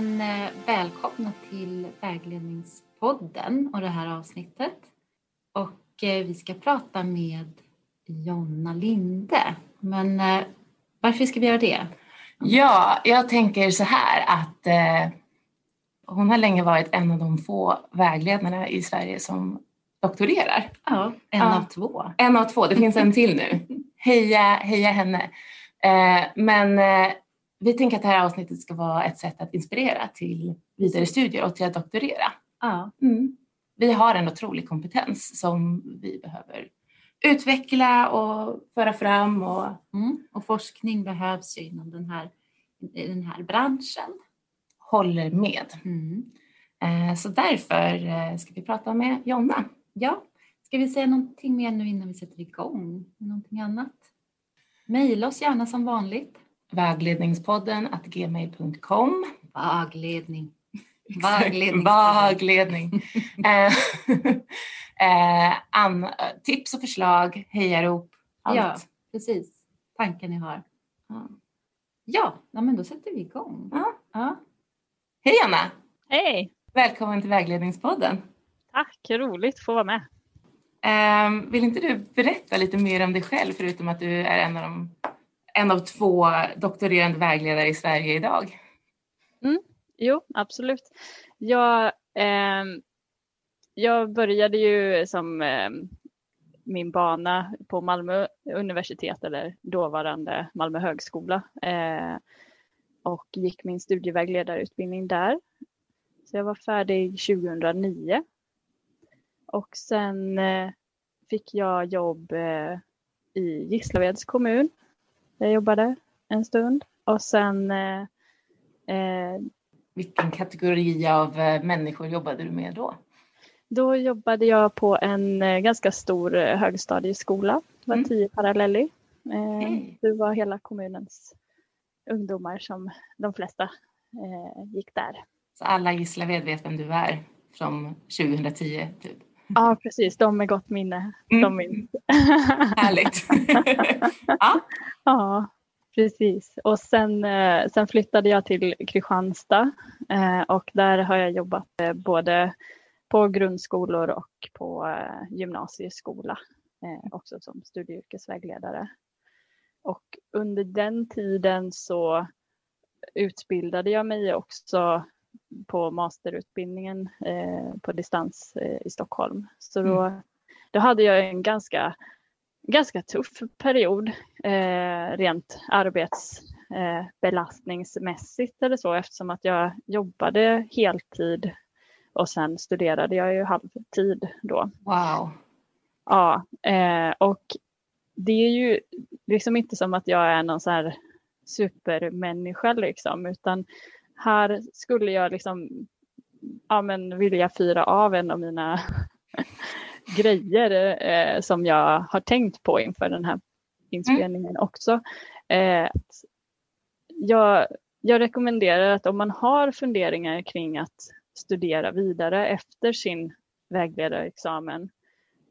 men eh, välkomna till Vägledningspodden och det här avsnittet. Och eh, vi ska prata med Jonna Linde. Men eh, varför ska vi göra det? Ja, jag tänker så här att eh, hon har länge varit en av de få vägledarna i Sverige som doktorerar. Ja, en Ja. av två. En av två, det finns en till nu. Heja, heja henne. Eh, men eh, vi tänker att det här avsnittet ska vara ett sätt att inspirera till vidare studier och till att doktorera. Ja, Mm. Vi har en otrolig kompetens som vi behöver utveckla och föra fram. Och, mm. Och forskning behövs ju inom den här, den här branschen. håller med. Mm. Eh, Så därför eh, ska vi prata med Jonna. Ja, ska vi säga någonting mer nu innan vi sätter igång? Någonting annat? Mejla oss gärna som vanligt. Vägledningspodden att gmail.com. Vägledning. Vägledning. Vägledning. Eh, eh, an, tips och förslag, hejarop, allt. Ja, precis. Tankar ni har. Ja. Ja, ja, men då sätter vi igång. Ja. Ja. Hej Anna! Hej! Välkommen till Vägledningspodden. Tack, roligt att få vara med. Eh, vill inte du berätta lite mer om dig själv förutom att du är en av, de, en av två doktorerande vägledare i Sverige idag? Mm. Jo, absolut. Jag, eh, jag började ju som eh, min bana på Malmö universitet eller dåvarande Malmö högskola eh, och gick min studievägledarutbildning där. Så jag var färdig 2009. Och sen eh, fick jag jobb eh, i Gislaveds kommun. Jag jobbade en stund och sen eh, eh, Vilken kategori av eh, människor jobbade du med då? Då jobbade jag på en eh, ganska stor eh, högstadieskola. Det var Mm. tio parallelli. Eh, Okej. Det var hela kommunens ungdomar som de flesta gick där. Så alla i Gislaved vet vem du är från 2010 typ. Ja, precis. De med gott minne. Mm. De minns. Härligt. ja. ja, precis. Och sen, eh, sen flyttade jag till Kristianstad eh, och där har jag jobbat eh, både på grundskolor och på gymnasieskola också som studie och yrkesvägledare. Och under den tiden så utbildade jag mig också på masterutbildningen eh, på distans eh, i Stockholm. Så då, då hade jag en ganska, ganska tuff period eh, rent arbetsbelastningsmässigt eller så eftersom att jag jobbade heltid och sen studerade jag ju halvtid då. Wow. Ja, och det är ju liksom inte som att jag är någon så här supermänniska liksom, utan här skulle jag liksom ja, men vilja fira av en av mina grejer eh, som jag har tänkt på inför den här inspelningen också. Eh, jag, jag rekommenderar att om man har funderingar kring att studera vidare efter sin vägledarexamen,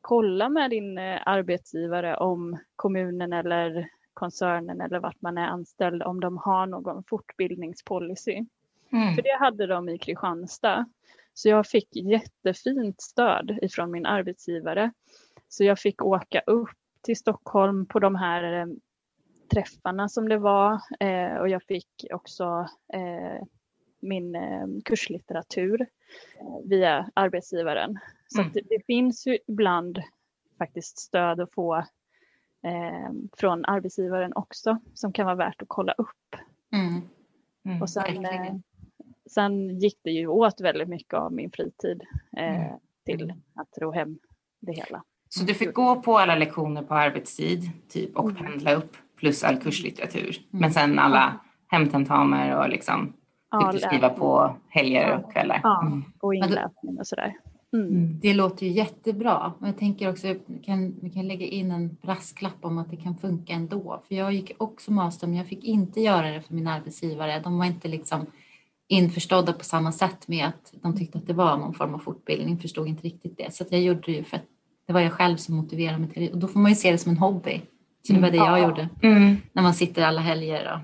kolla med din eh, arbetsgivare om kommunen eller koncernen eller vart man är anställd om de har någon fortbildningspolicy. Mm. För det hade de i Kristianstad. Så jag fick jättefint stöd ifrån min arbetsgivare. Så jag fick åka upp till Stockholm på de här eh, träffarna som det var eh, och jag fick också eh, min eh, kurslitteratur eh, via arbetsgivaren. Så Mm. det, det finns ju ibland faktiskt stöd att få eh, från arbetsgivaren också som kan vara värt att kolla upp. Mm. Mm, Och sen, sen gick det ju åt väldigt mycket av min fritid eh, Mm. till att ro hem det hela. Så du fick gå på alla lektioner på arbetstid typ, och Mm. pendla upp plus all kurslitteratur. Men sen alla hemtentamer och liksom Ja, fick du skriva på helger och kvällar. Ja, Mm. och Men inläsning och sådär. Mm. Mm. Det låter ju jättebra. Och jag tänker också vi kan vi kan lägga in en brasklapp om att det kan funka ändå. För jag gick också master men jag fick inte göra det för min arbetsgivare. De var inte liksom införstådda på samma sätt med att de tyckte att det var någon form av fortbildning. Förstod inte riktigt det. Så jag gjorde det ju för att det var jag själv som motiverade mig till det. Och då får man ju se det som en hobby. Så det var det jag Ja. gjorde Mm. när man sitter alla helger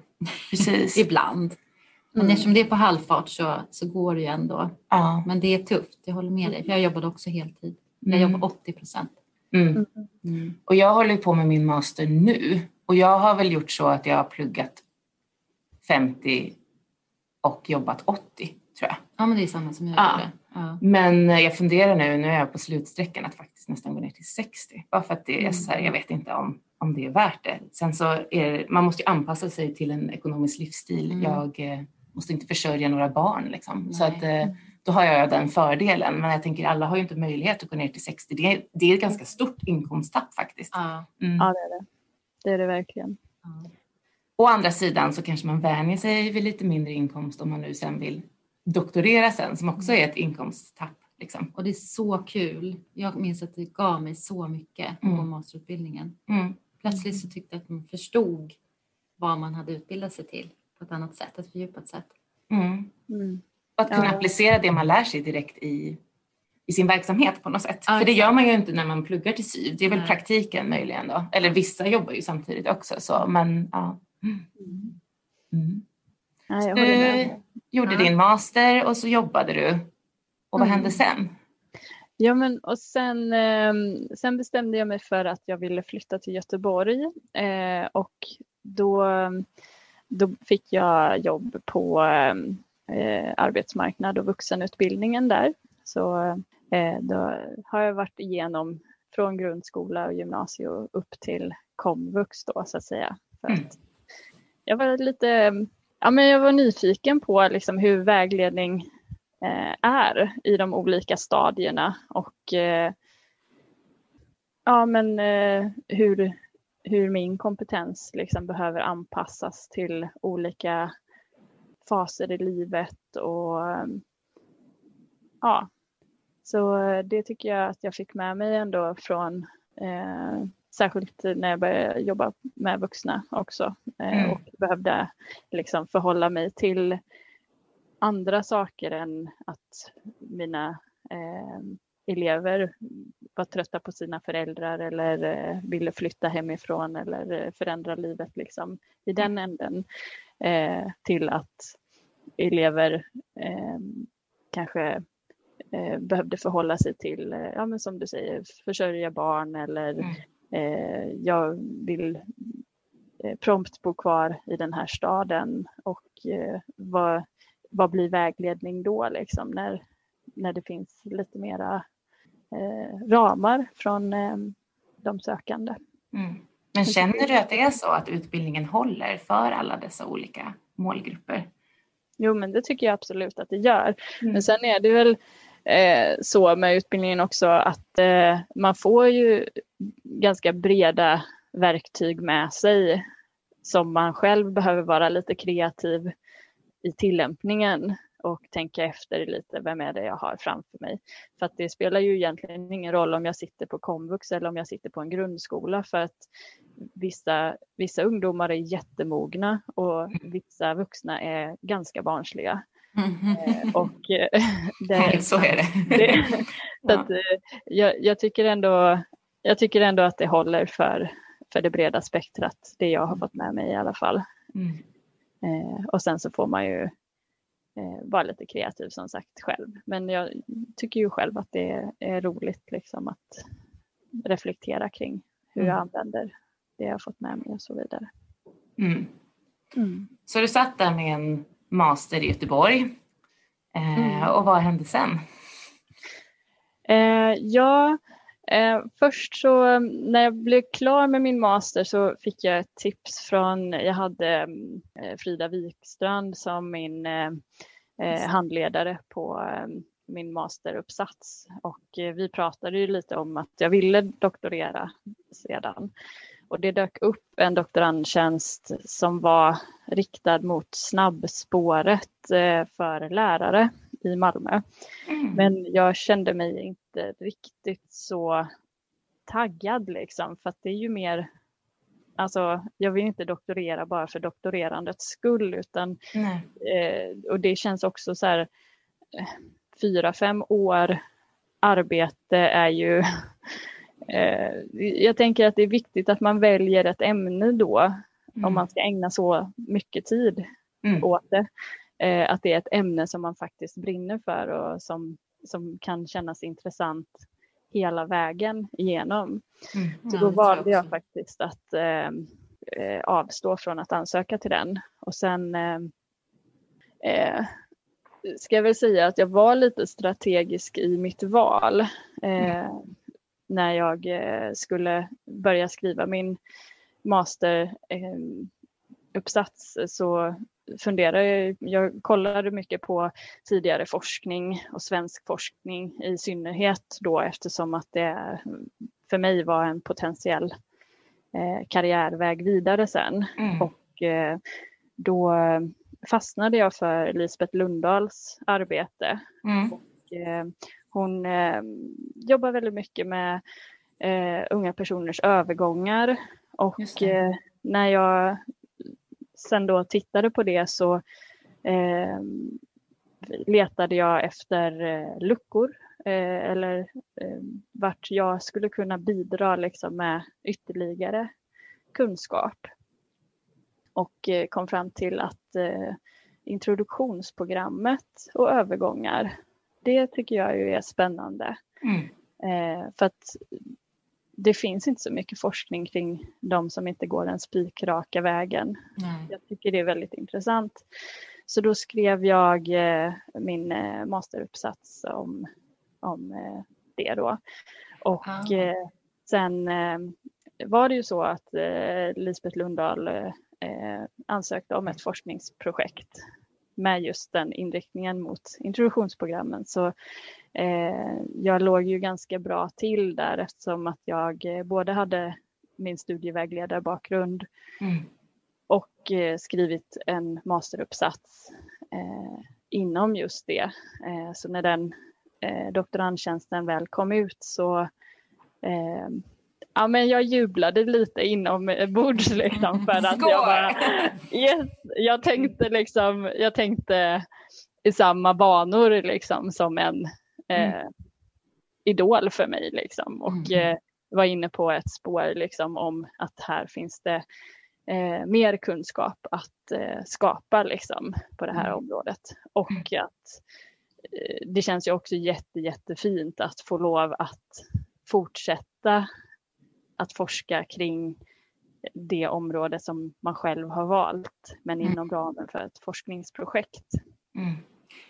ibland. Men Mm. eftersom det är på halvfart så, så går det ju ändå. Ja. Men det är tufft, jag håller med dig. För jag jobbade också heltid. Jag Mm. jobbar 80 procent. Mm. Mm. Och jag håller på med min master nu. Och jag har väl gjort så att jag har pluggat 50 och jobbat 80 tror jag. Ja, men det är samma som jag Ja. gjorde. Ja. Men jag funderar nu, nu är jag på slutsträckan att faktiskt nästan gå ner till 60. Bara för att det är så här, jag vet inte om, om det är värt det. Sen så är det, man måste ju anpassa sig till en ekonomisk livsstil. Mm. Jag eh, måste inte försörja några barn liksom. Så Nej. att eh, då har jag den fördelen. Men jag tänker alla har ju inte möjlighet att gå ner till 60. Det är, det är ett ganska stort inkomsttapp faktiskt. Ja. Mm. Ja, det är det. Det är det verkligen. Ja. Å andra sidan så kanske man vänjer sig vid lite mindre inkomst om man nu sen vill doktorera sen som också är ett inkomsttapp. Liksom. Och det är så kul. Jag minns att det gav mig så mycket på Mm. masterutbildningen. Mm. Plötsligt så tyckte jag att man förstod vad man hade utbildat sig till på ett annat sätt, ett fördjupat sätt. Mm. Mm. Att kunna Ja. applicera det man lär sig direkt i, i sin verksamhet på något sätt. Ja, För det gör man ju inte när man pluggar till syv. Det är väl Nej. praktiken möjligen då. Eller vissa jobbar ju samtidigt också. Så, men ja. Mm. Håller med. Du gjorde Ja. din master och så jobbade du. Och vad Mm. hände sen? Ja, men och sen, ehm, sen bestämde jag mig för att jag ville flytta till Göteborg eh, och då, då fick jag jobb på ehm, eh, arbetsmarknad och vuxenutbildningen där. Så eh, då har jag varit igenom från grundskola och gymnasium upp till komvux då så att säga. För Mm. att jag var lite, ja men jag var nyfiken på liksom hur vägledning eh, är i de olika stadierna och eh, ja, men eh, hur, hur min kompetens liksom behöver anpassas till olika faser i livet och ja, så eh, det tycker jag att jag fick med mig ändå från eh, särskilt när jag började jobba med vuxna också eh, Mm. och behövde liksom förhålla mig till andra saker än att mina eh, elever var trötta på sina föräldrar eller eh, ville flytta hemifrån eller eh, förändra livet liksom i den änden eh, till att elever eh, kanske eh, behövde förhålla sig till, ja men som du säger, försörja barn eller Mm. Eh, jag vill eh, prompt bo kvar i den här staden och eh, vad, vad blir vägledning då liksom när, när det finns lite mera ramar från de sökande. Mm. Men känner du att det är så att utbildningen håller för alla dessa olika målgrupper? Jo men det tycker jag absolut att det gör. Mm. Men sen är det väl eh, så med utbildningen också att eh, man får ju ganska breda verktyg med sig som man själv behöver vara lite kreativ i tillämpningen och tänka efter lite, vem är det jag har framför mig? För att det spelar ju egentligen ingen roll om jag sitter på komvux eller om jag sitter på en grundskola för att vissa, vissa ungdomar är jättemogna och vissa vuxna är ganska barnsliga. Eh, Och eh, det, så är det. det, så att, eh, jag, jag, tycker ändå, jag tycker ändå att det håller för, för det breda spektrat, det jag har fått med mig i alla fall. Mm. Eh, och sen så får man ju eh, vara lite kreativ som sagt själv. Men jag tycker ju själv att det är, är roligt liksom att reflektera kring hur jag Mm. använder det jag har fått med mig och så vidare. Mm. Mm. Så du satt där med en master i Göteborg. Eh, Mm. Och vad hände sen? Eh, ja, eh, först så när jag blev klar med min master så fick jag ett tips från, jag hade eh, Frida Wikstrand som min eh, eh, handledare på min masteruppsats och vi pratade ju lite om att jag ville doktorera sedan. Och det dök upp en doktorandtjänst som var riktad mot snabbspåret eh, för lärare i Malmö. Mm. Men jag kände mig inte riktigt så taggad liksom för att det är ju mer Alltså, jag vill inte doktorera bara för doktorerandets skull utan eh, och det känns också så här eh, fyra, fem år arbete är ju jag tänker att det är viktigt att man väljer ett ämne då Mm. om man ska ägna så mycket tid Mm. åt det. eh, att det är ett ämne som man faktiskt brinner för och som, som kan kännas intressant hela vägen igenom. Mm. Så då valde jag, faktiskt att eh, eh, avstå från att ansöka till den. Och sen eh, eh, ska jag väl säga att jag var lite strategisk i mitt val. Eh, mm. När jag eh, skulle börja skriva min masteruppsats så funderade jag, jag kollade mycket på tidigare forskning och svensk forskning i synnerhet då eftersom att det för mig var en potentiell eh, karriärväg vidare sen. Mm. Och eh, då fastnade jag för Lisbeth Lundahls arbete. Mm. Och, eh, hon eh, jobbar väldigt mycket med eh, unga personers övergångar och eh, när jag sen då tittade på det så eh, letade jag efter eh, luckor eller eh, vart jag skulle kunna bidra liksom, med ytterligare kunskap. Och kom fram till att introduktionsprogrammet och övergångar, det tycker jag ju är spännande. Mm. för att det finns inte så mycket forskning kring de som inte går den spikraka vägen. Nej. Jag tycker det är väldigt intressant. Så då skrev jag eh, min eh, masteruppsats om, om eh, det då. Och ah. sen var det ju så att Lisbeth Lundahl ansökte om ett forskningsprojekt med just den inriktningen mot introduktionsprogrammen. Så eh, jag låg ju ganska bra till där eftersom att jag eh, både hade min studievägledarbakgrund mm. och eh, skrivit en masteruppsats eh, inom just det. Eh, så när den eh, doktorandtjänsten väl kom ut så ja, men jag jublade lite inombords liksom för att jag bara, yes, jag tänkte liksom, jag tänkte i samma banor liksom som en eh, mm. idol för mig liksom och mm. eh, var inne på ett spår liksom om att här finns det eh, mer kunskap att eh, skapa liksom på det här mm. området och mm. att eh, det känns ju också jätte, jättefint att få lov att fortsätta att forska kring det område som man själv har valt, men mm. inom ramen för ett forskningsprojekt. Mm.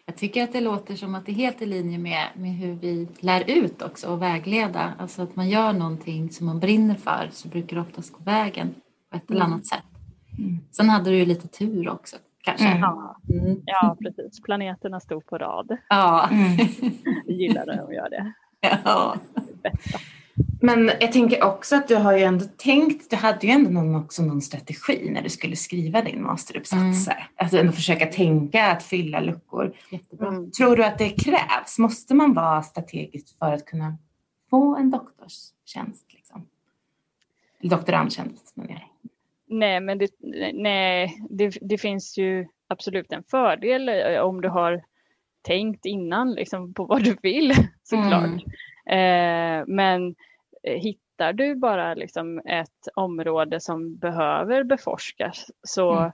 Jag tycker att det låter som att det är helt i linje med, med hur vi lär ut också och vägleda. Alltså att man gör någonting som man brinner för så brukar det oftast gå vägen på ett eller mm. annat sätt. Mm. Sen hade du ju lite tur också kanske. Mm. Ja. Mm. ja, precis. Planeterna stod på rad. Ja. Mm. gillar när de gör det. Ja. det men jag tänker också att du har ju ändå tänkt, du hade ju ändå någon, också någon strategi när du skulle skriva din masteruppsats. Mm. Att ändå försöka tänka att fylla luckor. Mm. Tror du att det krävs? Måste man vara strategisk för att kunna få en doktorstjänst? Liksom? Doktorandtjänst menar jag. Nej, men det, nej, det, det, finns ju absolut en fördel om du har tänkt innan liksom, på vad du vill såklart. Mm. Eh, men Eh, hittar du bara liksom ett område som behöver beforskas så, mm.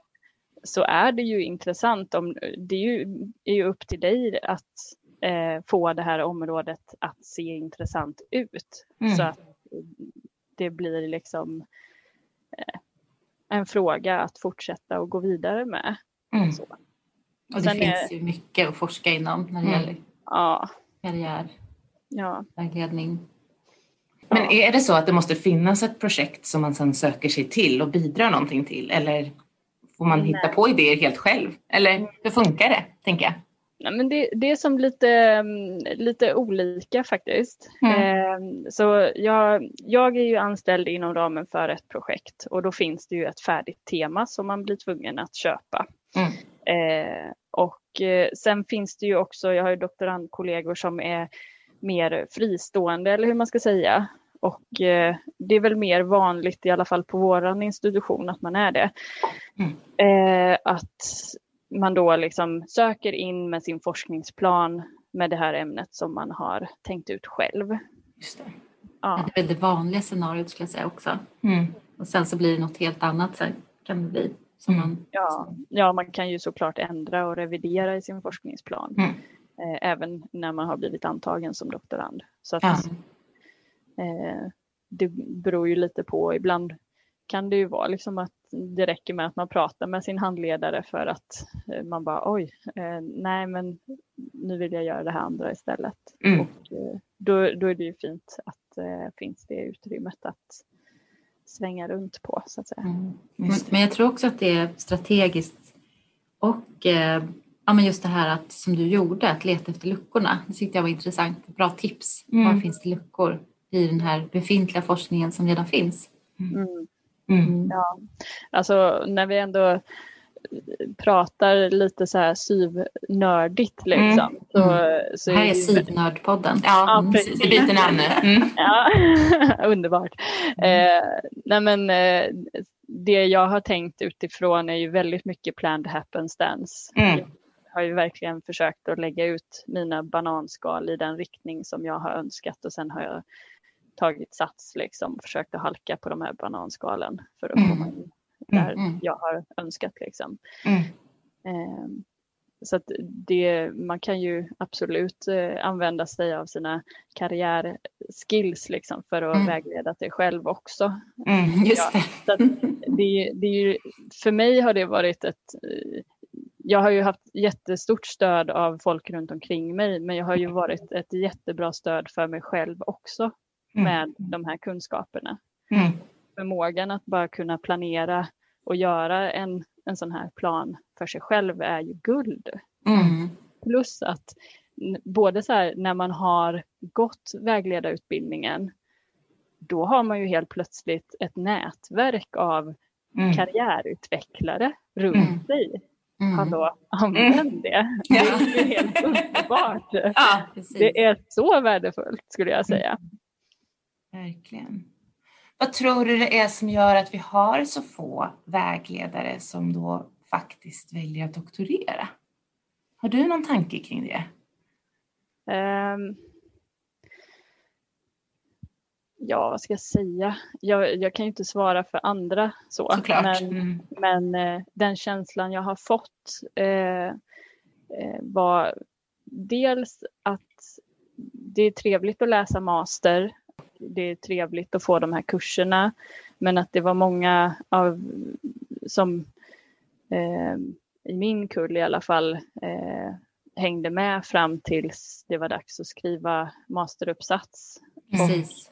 så är det ju intressant. Om, det är ju, är ju upp till dig att eh, få det här området att se intressant ut. Mm. Så att det blir liksom eh, en fråga att fortsätta och gå vidare med. Mm. Så. Och det finns är, ju mycket att forska inom när det mm. gäller ja. karriär, ja. vägledning. Men är det så att det måste finnas ett projekt som man sedan söker sig till och bidrar någonting till? Eller får man hitta på idéer helt själv? Eller hur funkar det, tänker jag? Nej, men det, det är som lite, mm, lite olika faktiskt. Mm. Eh, så jag, jag är ju anställd inom ramen för ett projekt och då finns det ju ett färdigt tema som man blir tvungen att köpa. Mm. Eh, och eh, sen finns det ju också, jag har ju doktorandkollegor som är mer fristående eller hur man ska säga. Och eh, det är väl mer vanligt i alla fall på våran institution att man är det. Mm. Eh, att man då liksom söker in med sin forskningsplan med det här ämnet som man har tänkt ut själv. Just det. Ja. Det är det vanliga scenariot skulle jag säga också. Mm. Och sen så blir det något helt annat. Sen kan det bli Som Mm. man, Ja, ja, man kan ju såklart ändra och revidera i sin forskningsplan. Mm. Eh, även när man har blivit antagen som doktorand. Så att, Ja. eh, det beror ju lite på. Ibland kan det ju vara liksom att det räcker med att man pratar med sin handledare för att eh, man bara oj, eh, nej men nu vill jag göra det här andra istället. Mm. Och eh, då, då är det ju fint att eh, finns det utrymmet att svänga runt på så att säga. mm. men jag tror också att det är strategiskt och eh, ja, men just det här att som du gjorde, att leta efter luckorna. Det tyckte jag var intressant. Bra tips. Mm. Var finns det luckor i den här befintliga forskningen som redan finns? Mm. Mm. Ja, alltså när vi ändå eh, pratar lite så här syvnördigt liksom. Så, så Det här är ju- Sivnördpodden. Ja, Ja, Mm. precis. vi byter namn nu. Mm. Ja, underbart. Eh, nej men, eh, det jag har tänkt utifrån är ju väldigt mycket planned happenstance. Mm. Har ju verkligen försökt att lägga ut mina bananskal i den riktning som jag har önskat och sen har jag tagit sats liksom och försökt att halka på de här bananskalen för att Mm. komma in där Mm. jag har önskat. Liksom. Mm. Eh, så att det, man kan ju absolut eh, använda sig av sina karriärskills liksom, för att Mm. vägleda sig själv också. Mm. Just det. Så att det, det är ju, för mig har det varit ett... Jag har ju haft jättestort stöd av folk runt omkring mig men jag har ju varit ett jättebra stöd för mig själv också Mm. med de här kunskaperna. Mm. Förmågan att bara kunna planera och göra en, en sån här plan för sig själv är ju guld. Mm. Plus att både så här, när man har gått vägledarutbildningen, då har man ju helt plötsligt ett nätverk av Mm. karriärutvecklare runt Mm. sig. Mm. Hallå, använd det. Det Ja. är helt underbart. Ja. Det är så värdefullt skulle jag säga. verkligen. Vad tror du det är som gör att vi har så få vägledare som då faktiskt väljer att doktorera? Har du någon tanke kring det? Ehm, ja, vad ska jag säga? Jag, jag kan ju inte svara för andra så. Såklart. Men, Mm. men eh, den känslan jag har fått eh, eh, var dels att det är trevligt att läsa master. Det är trevligt att få de här kurserna. Men att det var många av, som eh, i min kull i alla fall eh, hängde med fram tills det var dags att skriva masteruppsats. Precis.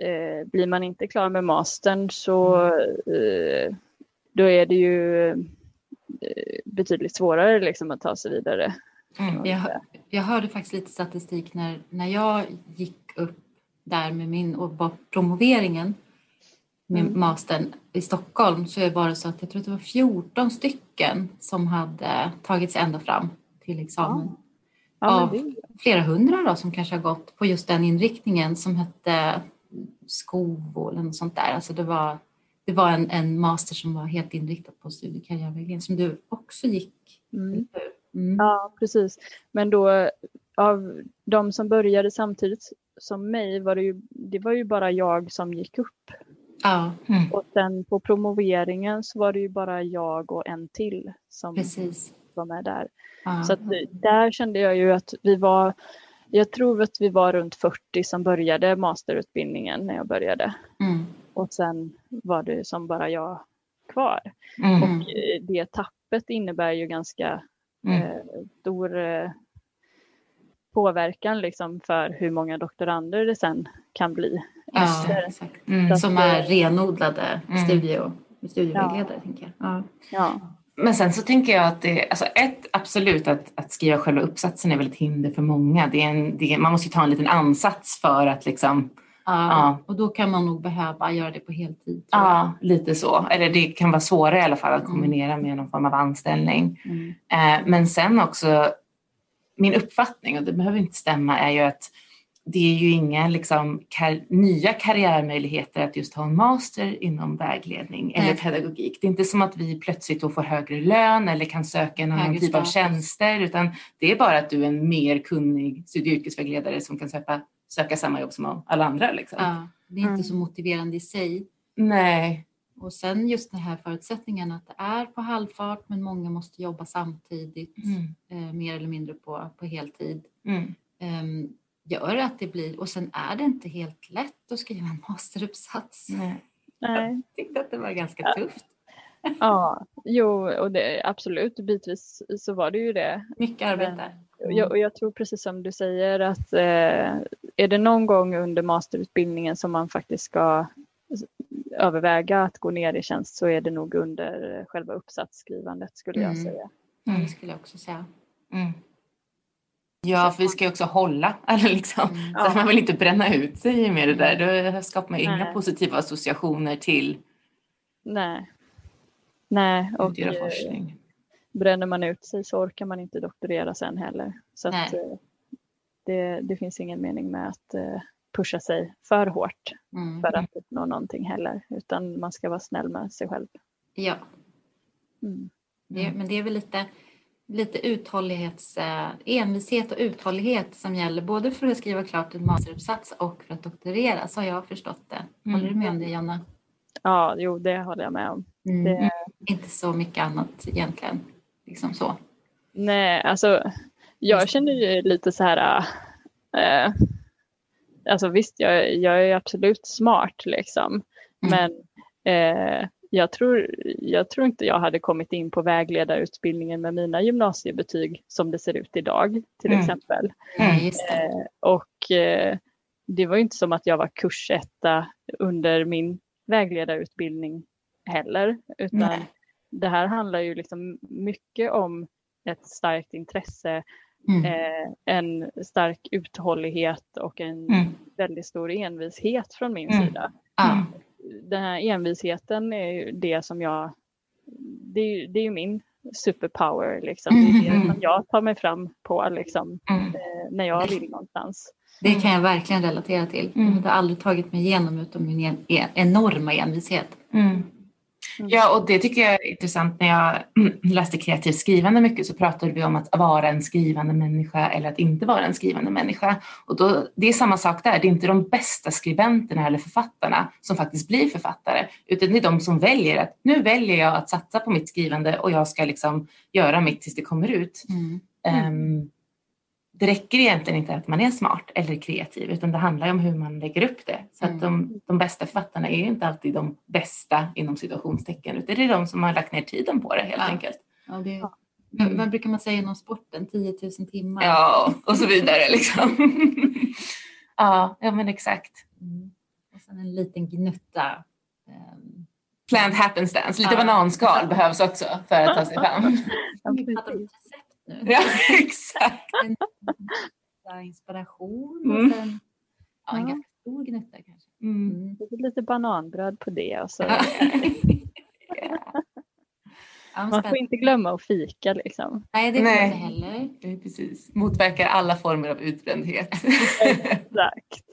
Eh, blir man inte klar med mastern så eh, då är det ju eh, betydligt svårare liksom att ta sig vidare. Mm. Jag, jag hörde faktiskt lite statistik när, när jag gick upp där med min och var promoveringen med Mm. mastern i Stockholm så var det så att jag tror att det var 14 stycken som hade tagit sig ända fram till examen. Ja, Av- men det, Flera hundra då som kanske har gått på just den inriktningen som hette SKOVO eller något sånt där. Alltså det var, det var en, en master som var helt inriktad på studiekarriärvägledning som du också gick. mm. Mm. Ja, precis. Men då av de som började samtidigt som mig var det ju, det var ju bara jag som gick upp. ja Mm. Och sen på promoveringen så var det ju bara jag och en till som precis. var med där. Ja. Så att där kände jag ju att vi var, jag tror att vi var runt 40 som började masterutbildningen när jag började. Mm. Och sen var det som bara jag kvar. Mm. Och eh, det tappet innebär ju ganska Mm. eh, stor eh, påverkan liksom för hur många doktorander det sen kan bli. Ja, efter. Mm. Som är renodlade Mm. studie studievägledare. Tänker jag. Ja. Ja. Men sen så tänker jag att det, alltså ett, absolut att, att skriva själva uppsatsen är väl ett hinder för många. Det är en, det man måste ju ta en liten ansats för att liksom, Ja. Ja. Och då kan man nog behöva göra det på heltid. ja, lite så. Eller det kan vara svårare i alla fall att Mm. kombinera med någon form av anställning. Mm. Eh, men sen också, min uppfattning, och det behöver inte stämma, är ju att det är ju inga liksom, kar- nya karriärmöjligheter att just ha en master inom vägledning eller Nej. pedagogik. Det är inte som att vi plötsligt då får högre lön eller kan söka en annan typ av tjänster, utan det är bara att du är en mer kunnig studie och yrkesvägledare som kan söka, söka samma jobb som alla andra. Liksom. Ja. Det är inte Mm. så motiverande i sig. Nej. och sen just den här förutsättningen att det är på halvfart men många måste jobba samtidigt, Mm. eh, mer eller mindre på, på heltid. Mm. Eh, gör att det blir, och sen är det inte helt lätt att skriva en masteruppsats. Nej. Jag tyckte att det var ganska Ja. tufft. Ja, jo, och det, absolut, bitvis så var det ju det. Mycket arbete. Och Jag, och jag tror precis som du säger att eh, är det någon gång under masterutbildningen som man faktiskt ska överväga att gå ner i tjänst så är det nog under själva uppsatsskrivandet skulle jag Mm. säga. Ja, Mm. det skulle jag också säga. Mm. Ja, för vi ska ju också hålla. Eller liksom. Mm. Så man vill inte bränna ut sig med det där. Då skapar man inga Nej. positiva associationer till Nej. Nej, och göra eh, forskning. bränner man ut sig så orkar man inte doktorera sen heller. Så att, eh, det, det finns ingen mening med att eh, pusha sig för hårt Mm. för att uppnå någonting heller, utan man ska vara snäll med sig själv. Ja, Mm. det, men det är väl lite, lite uthållighets, eh, envishet och uthållighet som gäller både för att skriva klart en masteruppsats och för att doktorera, så har jag förstått det. Håller du med om det, Jonna? Ja, jo, det håller jag med om. Det, Inte så mycket annat egentligen. Liksom så. nej, alltså, jag känner ju lite så här, äh, alltså visst, jag, jag är absolut smart liksom, men eh, jag, tror, jag tror inte jag hade kommit in på vägledarutbildningen med mina gymnasiebetyg som det ser ut idag, till Mm. exempel. Det. Eh, och eh, det var inte som att jag var kursetta under min vägledarutbildning heller, utan Nej. det här handlar ju liksom mycket om ett starkt intresse, Mm. eh, en stark uthållighet och en Mm. väldigt stor envishet från min Mm. sida. Ja. Den här envisheten är ju det som jag, det är, ju- det är ju min superpower liksom. Det är det som jag tar mig fram på liksom, Mm. eh, när jag vill någonstans. Det kan jag verkligen relatera till. Mm. Jag hade aldrig tagit mig igenom utan min en, en, enorma envishet. Mm. Ja, och det tycker jag är intressant. När jag läste kreativt skrivande mycket så pratade vi om att vara en skrivande människa eller att inte vara en skrivande människa. Och då, det är samma sak där. Det är inte de bästa skribenterna eller författarna som faktiskt blir författare, utan det är de som väljer att nu väljer jag att satsa på mitt skrivande och jag ska liksom göra mitt tills det kommer ut. Mm. Ehm, det räcker egentligen inte att man är smart eller kreativ utan det handlar om hur man lägger upp det. Så Mm. att de, de bästa författarna är ju inte alltid de bästa inom situationstecken utan det är de som har lagt ner tiden på det helt Ja. enkelt. Ja, det, Ja. vad, vad brukar man säga inom sporten? 10 000 timmar? Ja, och så vidare liksom. ja, ja, men exakt. Mm. Och sen en liten gnutta. ehm, Plant happenstance, lite Ja. bananskal behövs också för att ta sig fram. nu. ja, exakt. En, inspiration Mm. och sen ja, en Ja. ganska stor gnutta kanske. Mm. Mm. Lite bananbröd på det. Och så. Ja, Man får inte glömma att fika liksom. Nej, det får Nej. inte heller. det är precis. Motverkar alla former av utbrändhet. Exakt.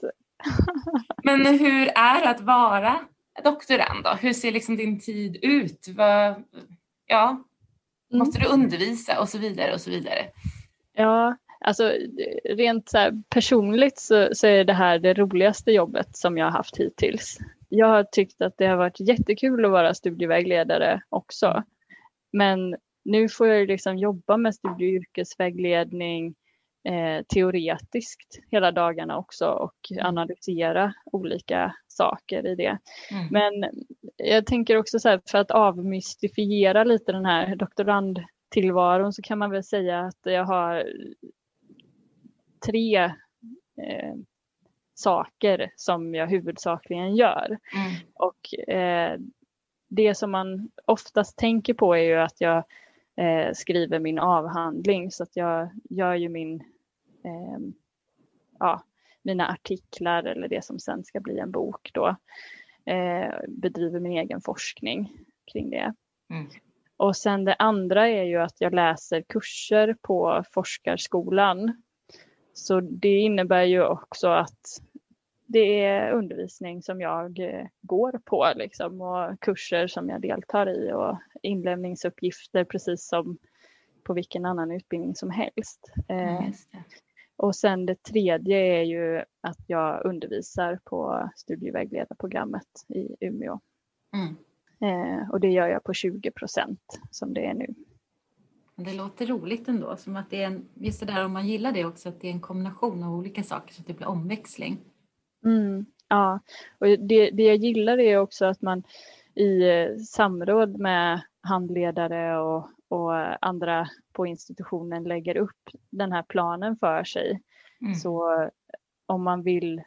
Men hur är det att vara doktorand då? Hur ser liksom din tid ut? Vad, ja. Måste du undervisa och så vidare och så vidare? Ja, alltså rent så personligt så, så är det här det roligaste jobbet som jag har haft hittills. Jag har tyckt att det har varit jättekul att vara studievägledare också. Men nu får jag liksom jobba med studie och yrkesvägledning eh, teoretiskt hela dagarna också och analysera olika saker i det. Mm. Men jag tänker också så här, för att avmystifiera lite den här doktorandtillvaron så kan man väl säga att jag har tre eh, saker som jag huvudsakligen gör. Mm. Och eh, det som man oftast tänker på är ju att jag eh, skriver min avhandling så att jag gör ju min, ja, mina artiklar eller det som sen ska bli en bok då. Eh, bedriver min egen forskning kring det. Mm. Och sen det andra är ju att jag läser kurser på forskarskolan. Så det innebär ju också att det är undervisning som jag eh, går på liksom, och kurser som jag deltar i och inlämningsuppgifter precis som på vilken annan utbildning som helst. Och sen det tredje är ju att jag undervisar på studievägledarprogrammet i Umeå. Mm. Eh, och det gör jag på 20 procent som det är nu. Det låter roligt ändå, som att det är en, just det där om man gillar det också, att det är en kombination av olika saker så att det blir omväxling. Mm, ja, och det, det jag gillar är också att man i eh, samråd med handledare och, och andra på institutionen lägger upp den här planen för sig. Mm. Så om man vill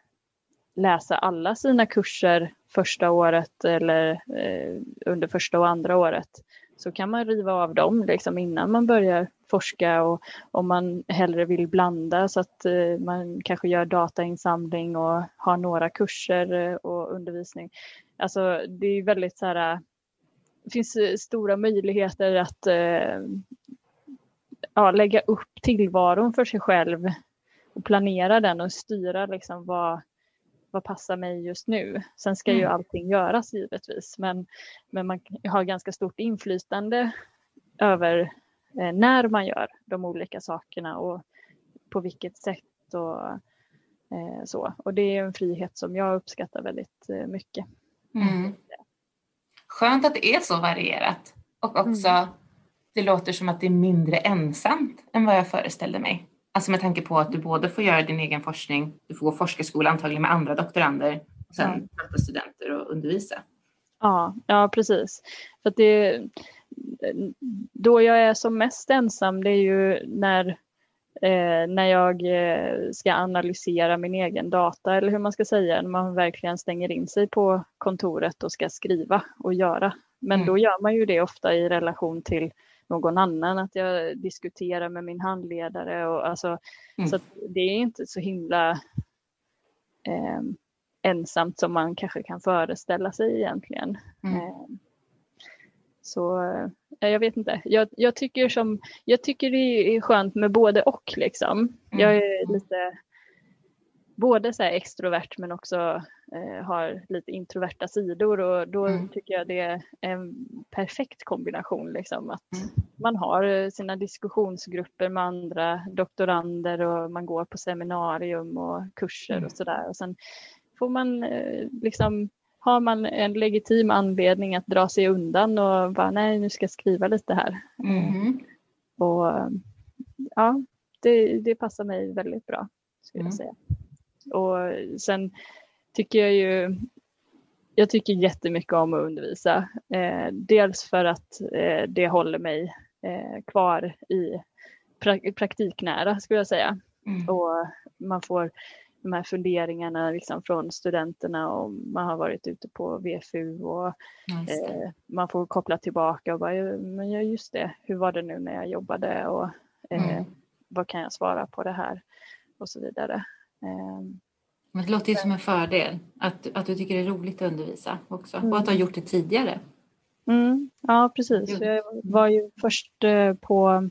läsa alla sina kurser första året eller eh, under första och andra året så kan man riva av dem liksom innan man börjar forska och om man hellre vill blanda så att eh, man kanske gör datainsamling och har några kurser eh, och undervisning. Alltså det är väldigt så här, finns stora möjligheter att eh, ja, lägga upp tillvaron för sig själv och planera den och styra liksom vad, vad passar mig just nu. Sen ska mm. ju allting göras givetvis, men, men man har ganska stort inflytande över eh, när man gör de olika sakerna och på vilket sätt och eh, så. Och det är en frihet som jag uppskattar väldigt eh, mycket. Mm. Skönt att det är så varierat och också mm. det låter som att det är mindre ensamt än vad jag föreställde mig. Alltså med tanke på att du både får göra din egen forskning, du får gå forskarskola antagligen med andra doktorander och sen möta ja. studenter och undervisa. Ja, ja precis. För det, då jag är som mest ensam det är ju när, eh, när jag eh, ska analysera min egen data eller hur man ska säga, när man verkligen stänger in sig på kontoret och ska skriva och göra. Men mm. då gör man ju det ofta i relation till någon annan, att jag diskuterar med min handledare. Och alltså, mm. Så det är inte så himla eh, ensamt som man kanske kan föreställa sig egentligen. Mm. Eh, så eh, jag vet inte. Jag, jag, tycker som, jag tycker det är skönt med både och. Liksom. Mm. Jag är lite både så extrovert men också eh, har lite introverta sidor och då mm. tycker jag det är en perfekt kombination. Liksom, att mm. Man har sina diskussionsgrupper med andra doktorander och man går på seminarium och kurser mm. och sådär. Och sen får man eh, liksom har man en legitim anledning att dra sig undan och bara nej nu ska jag skriva lite här. Mm. Och ja, det, det passar mig väldigt bra skulle jag mm. säga. Och sen tycker jag ju, jag tycker jättemycket om att undervisa. Eh, dels för att eh, det håller mig eh, kvar i pra praktiknära skulle jag säga. Mm. Och man får de här funderingarna liksom från studenterna och man har varit ute på VFU och eh, man får koppla tillbaka och bara, men ja, just det, hur var det nu när jag jobbade och eh, mm. vad kan jag svara på det här och så vidare. Ehm, Men det låter ju som en fördel att, att du tycker det är roligt att undervisa också mm. och att du har gjort det tidigare. Mm, ja, precis. Jag var ju först eh, på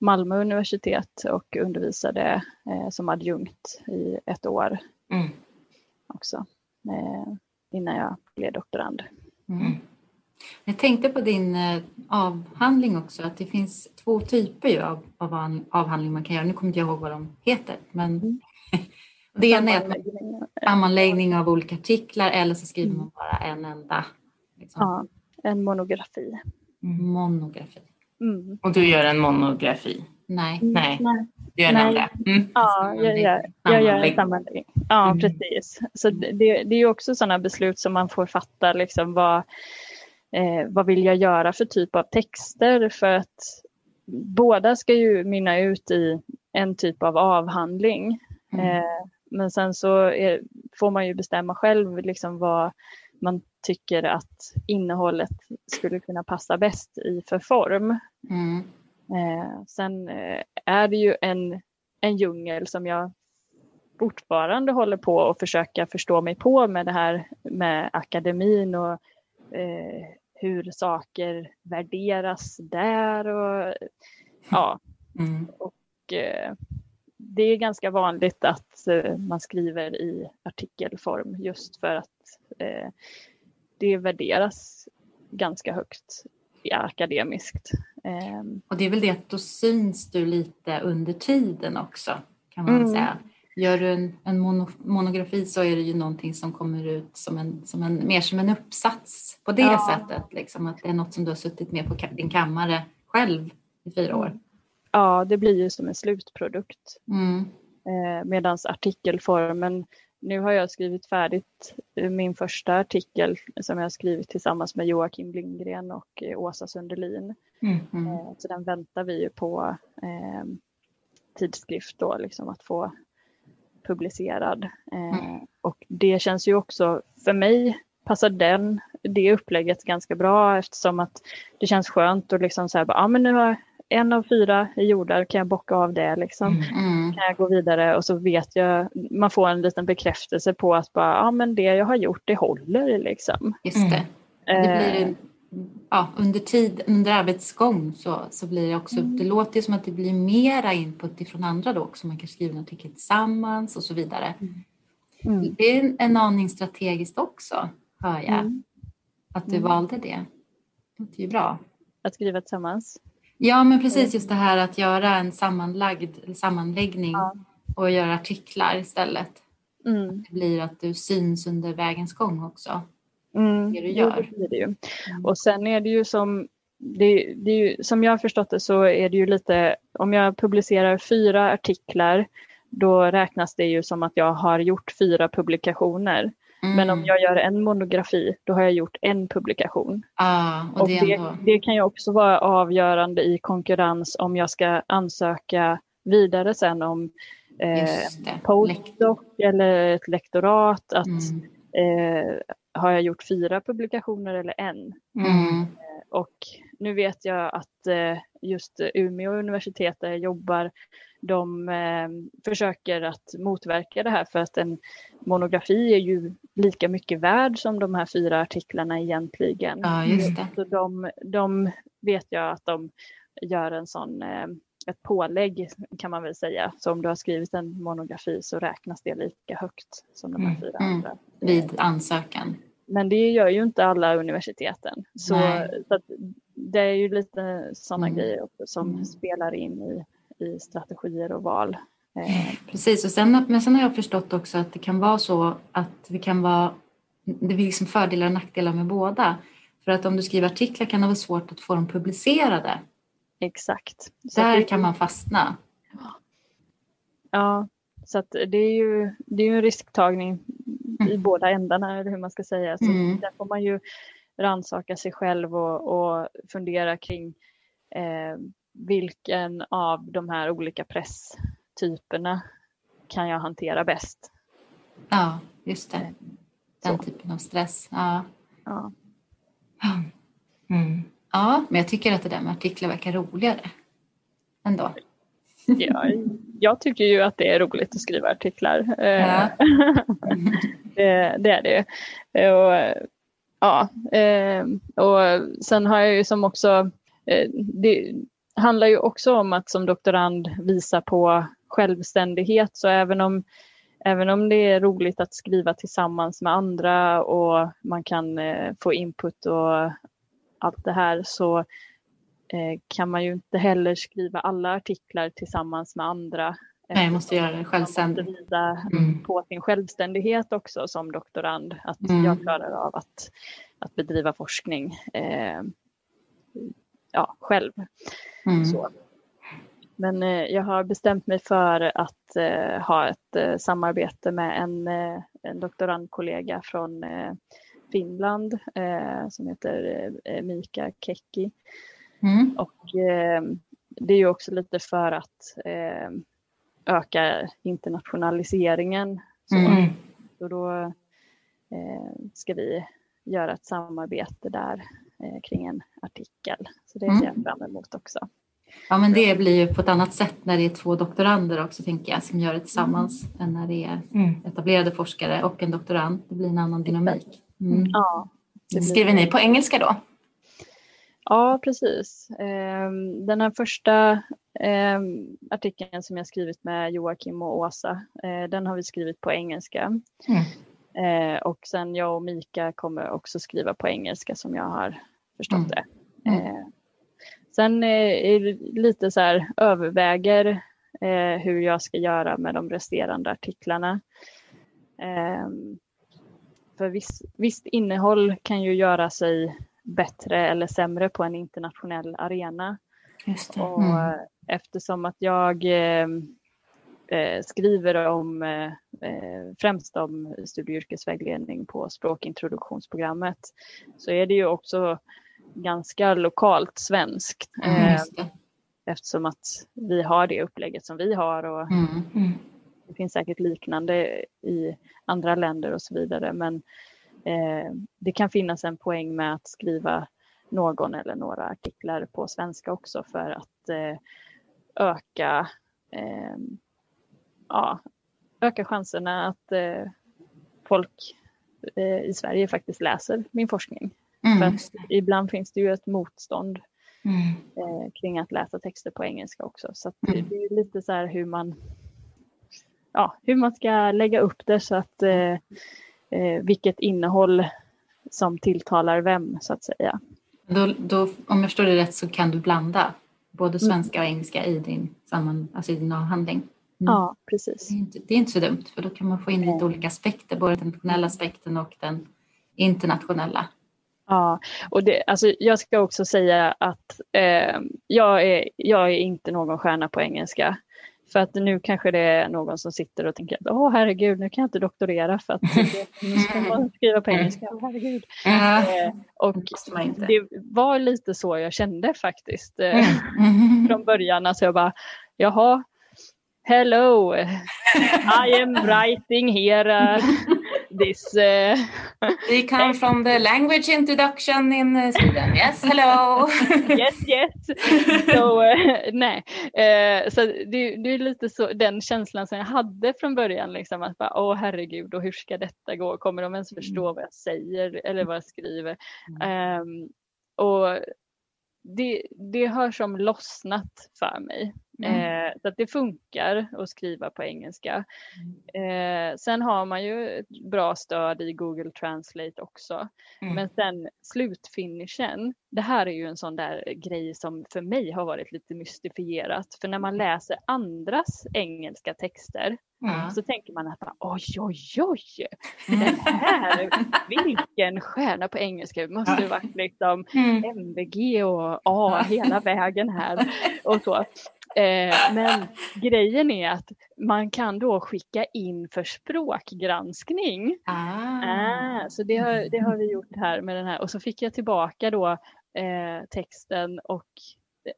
Malmö universitet och undervisade eh, som adjunkt i ett år mm. också eh, innan jag blev doktorand. Mm. Jag tänkte på din avhandling också, att det finns två typer av, av avhandling man kan göra. Nu kommer inte jag ihåg vad de heter, men mm. Det ena är sammanläggning av olika artiklar eller så skriver man mm. bara en enda. Liksom. Ja, en monografi. Monografi. Mm. Och du gör en monografi? Nej. Nej. Nej. Du gör en andra? Mm. Ja, jag gör, jag gör en sammanläggning. Ja, mm. precis. Så det, det är också sådana beslut som man får fatta. Liksom vad, eh, vad vill jag göra för typ av texter? För att båda ska ju mynna ut i en typ av avhandling. Mm. Eh, men sen så är, får man ju bestämma själv liksom vad man tycker att innehållet skulle kunna passa bäst i för form. Mm. Eh, sen eh, är det ju en, en djungel som jag fortfarande håller på att försöka förstå mig på med det här med akademin och eh, hur saker värderas där och ja. Mm. Och, eh, det är ganska vanligt att eh, man skriver i artikelform just för att eh, det värderas ganska högt akademiskt. Ehm. Och det är väl det att då syns du lite under tiden också kan man mm. säga. gör du en, en mono, monografi så är det ju någonting som kommer ut som en, som en, mer som en uppsats på det Ja. sättet. Liksom, att det är något som du har suttit med på din kammare själv i fyra år. Ja, det blir ju som en slutprodukt. Mm. Eh, Medan artikelformen, nu har jag skrivit färdigt eh, min första artikel som jag har skrivit tillsammans med Joakim Lindgren och eh, Åsa Sundelin. Mm. Mm. Eh, Så den väntar vi ju på eh, tidskrift då, liksom att få publicerad. Eh, Mm. Och det känns ju också, för mig passar den, det upplägget ganska bra eftersom att det känns skönt och liksom så här, ja men nu har en av fyra är gjorda, kan jag bocka av det liksom Mm. Mm. kan jag gå vidare och så vet jag, man får en liten bekräftelse på att bara, ja men det jag har gjort det håller liksom. Just Mm. det. det blir Eh, ja, under tid, under arbetsgång så, så blir det också, det låter som att det blir mera input ifrån andra då också. Man kan skriva en artikel tillsammans och så vidare. mm, Det är en, en aning strategiskt också, hör jag, mm, att du Mm. valde det. Det låter ju bra. att skriva tillsammans. Ja, men precis just det här att göra en sammanlagd sammanläggning Ja. och göra artiklar istället. Mm, Det blir att du syns under vägens gång också. mm, Det du jo, gör. det blir det ju. Mm. Och sen är det ju som, det, det ju, som jag har förstått det så är det ju lite, om jag publicerar fyra artiklar då räknas det ju som att jag har gjort fyra publikationer. Men om Mm. jag gör en monografi då har jag gjort en publikation. Ja, och, Och det ändå... det kan ju också vara avgörande i konkurrens om jag ska ansöka vidare sen om eh, postdoc eller ett lektorat. Att, Mm. eh, har jag gjort fyra publikationer eller en? Mm. Och nu vet jag att eh, just Umeå universitet där jag jobbar, de eh, försöker att motverka det här för att en monografi är ju lika mycket värd som de här fyra artiklarna egentligen. Ja, just det. Så de, de vet jag att de gör en sån, eh, ett pålägg kan man väl säga. Så om du har skrivit en monografi så räknas det lika högt som de här Mm, fyra mm. andra. Vid ansökan. Men det gör ju inte alla universiteten. Så, så det är ju lite sådana Mm. grejer också som Mm. spelar in i, i strategier och val. Eh, Precis, och sen, men sen har jag förstått också att det kan vara så att det kan vara det blir liksom fördelar och nackdelar med båda. För att om du skriver artiklar kan det vara svårt att få dem publicerade. exakt. Så Där det, kan man fastna. Ja, så att det är ju, det är ju en risktagning i Mm. båda ändarna, eller hur man ska säga. Så Mm. där får man ju rannsaka sig själv och, och fundera kring eh, vilken av de här olika presstyperna kan jag hantera bäst. Ja, just det. Den Så. typen av stress. Ja. Ja. Mm. ja, men jag tycker att det där med artiklar verkar roligare. Ändå. Ja, jag tycker ju att det är roligt att skriva artiklar. Eh, Ja. det, det är det. Och, ja, eh, och sen har jag ju som också, eh, det handlar ju också om att som doktorand visa på självständighet. Så även om, även om det är roligt att skriva tillsammans med andra och man kan eh, få input och allt det här så eh, kan man ju inte heller skriva alla artiklar tillsammans med andra. Nej, måste göra det Man måste självständigt. visa Mm. på sin självständighet också som doktorand. Att Mm. jag klarar av att, att bedriva forskning eh, ja, själv. Mm. Så. Men eh, jag har bestämt mig för att eh, ha ett eh, samarbete med en, eh, en doktorandkollega från eh, Finland eh, som heter Mika Kekki. Mm. Och det är ju också lite för att öka internationaliseringen. Så, Mm. så då ska vi göra ett samarbete där eh, kring en artikel. Så det Mm. ser jag fram emot också. Ja, men det blir ju på ett annat sätt när det är två doktorander också, tänker jag, som gör det tillsammans, än när det är Mm. etablerade forskare och en doktorand. Det blir en annan dynamik. Mm. Ja, det blir- Skriver ni på engelska då? Ja, precis. Ehm, Den här första ehm, artikeln som jag skrivit med Joakim och Åsa, eh, den har vi skrivit på engelska. Eh, Och sen jag och Mika kommer också skriva på engelska som jag har förstått Mm. det. Mm. Eh, Sen eh, är det lite så här överväger eh, hur jag ska göra med de resterande artiklarna. Eh, för viss, visst innehåll kan ju göra sig bättre eller sämre på en internationell arena. Och mm. eftersom att jag eh, skriver om eh, eh, främst om studie och yrkesvägledning på språkintroduktionsprogrammet så är det ju också ganska lokalt svenskt. Mm, eftersom att vi har det upplägget som vi har och mm. mm. det finns säkert liknande i andra länder och så vidare men eh, det kan finnas en poäng med att skriva någon eller några artiklar på svenska också för att öka ja, öka chanserna att eh, folk eh, i Sverige faktiskt läser min forskning. Mm. För ibland finns det ju ett motstånd mm. eh, kring att läsa texter på engelska också. Så mm. det är lite så här hur man, ja, hur man ska lägga upp det så att eh, eh, vilket innehåll som tilltalar vem så att säga. Då, då, om jag förstår det rätt så kan du blanda både mm. svenska och engelska i din, samman, alltså i din avhandling? Mm. Ja, precis. Det är, inte, det är, inte, så dumt för då kan man få in lite olika aspekter, både den nationella aspekten och den internationella. Ja, och det, alltså jag ska också säga att eh, jag, är, jag är inte någon stjärna på engelska. För att nu kanske det är någon som sitter och tänker åh herregud, nu kan jag inte doktorera för att nu ska man skriva på engelska. Oh, herregud. Mm. Eh, och det var lite så jag kände faktiskt eh, mm. från början. Alltså jag bara, jaha, hello, I am writing here uh, this. Uh, We come from the language introduction in uh, Sweden. Yes, hello. yes, yes. So, uh, nej. Uh, så det, det, är lite så, den känslan som jag hade från början. Liksom, att bara, åh herregud, och hur ska detta gå? Kommer de ens förstå mm. vad jag säger eller vad jag skriver? Um, och det, det har som lossnat för mig. Mm. Eh, så att det funkar att skriva på engelska. Mm. Eh, sen har man ju ett bra stöd i Google Translate också. Mm. Men sen slutfinishen, det här är ju en sån där grej som för mig har varit lite mystifierat. För när man läser andras engelska texter Mm. Så tänker man att oj, oj, oj, den här, vilken stjärna på engelska, det måste ju varit liksom mm. MVG och A hela vägen här och så. Eh, men grejen är att man kan då skicka in för språkgranskning. Ah. Ah, så det har, det har vi gjort här med den här och så fick jag tillbaka då eh, texten och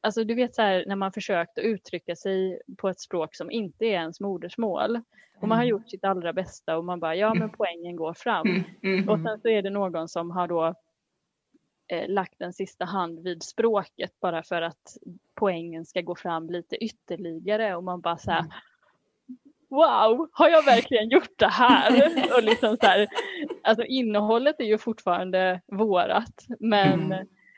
alltså du vet så här när man försökt att uttrycka sig på ett språk som inte är ens modersmål och man har mm. gjort sitt allra bästa och man bara ja men poängen går fram mm, mm, och sen så är det någon som har då eh, lagt en sista hand vid språket bara för att poängen ska gå fram lite ytterligare och man bara så här Wow, har jag verkligen gjort det här? och liksom så här, alltså innehållet är ju fortfarande vårat men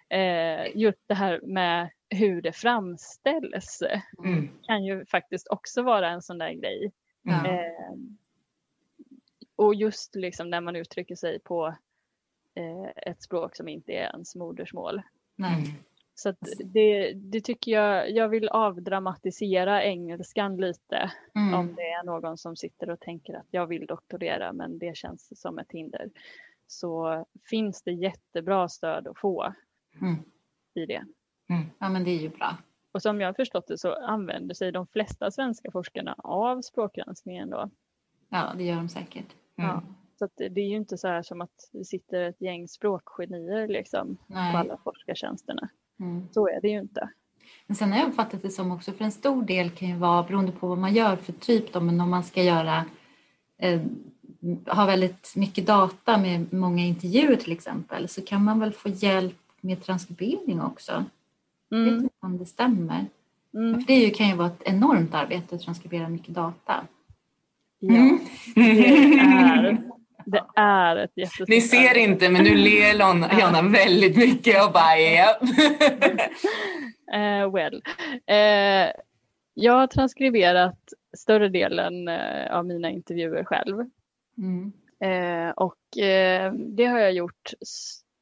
eh, just det här med hur det framställs mm. kan ju faktiskt också vara en sån där grej. Mm. Eh, och just liksom när man uttrycker sig på ett språk som inte är ens modersmål. Mm. Så det, det, tycker jag, jag vill avdramatisera engelskan lite mm. om det är någon som sitter och tänker att jag vill doktorera men det känns som ett hinder. Så finns det jättebra stöd att få mm. i det. Mm. Ja men det är ju bra. Och som jag har förstått det så använder sig de flesta svenska forskarna av språkgranskningen då. Ja det gör de säkert. Mm. Ja, så det är ju inte så här som att det sitter ett gäng språkgenier liksom Nej. på alla forskartjänsterna. Mm. Så är det ju inte. Men sen har jag uppfattat det som också, för en stor del kan ju vara beroende på vad man gör för typ då, men om man ska göra eh, ha väldigt mycket data med många intervjuer till exempel så kan man väl få hjälp med transkribering också. Mm. Jag vet inte om det stämmer. Mm. För det kan ju vara ett enormt arbete att transkribera mycket data. Ja, mm. det är, det är ett jättestort Ni ser arbete. inte men nu ler Jonna väldigt mycket och bara ja. uh, well. Uh, jag har transkriberat större delen uh, av mina intervjuer själv. Mm. Uh, och det har jag gjort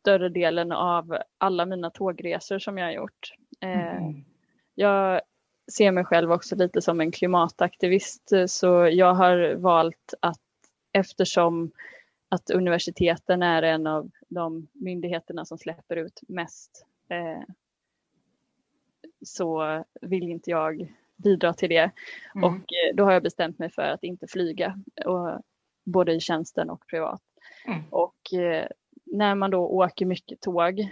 större delen av alla mina tågresor som jag har gjort. Eh, mm. Jag ser mig själv också lite som en klimataktivist så jag har valt att eftersom att universiteten är en av de myndigheterna som släpper ut mest eh, så vill inte jag bidra till det. Mm. Och eh, då har jag bestämt mig för att inte flyga, och, både i tjänsten och privat. Mm. Och eh, när man då åker mycket tåg.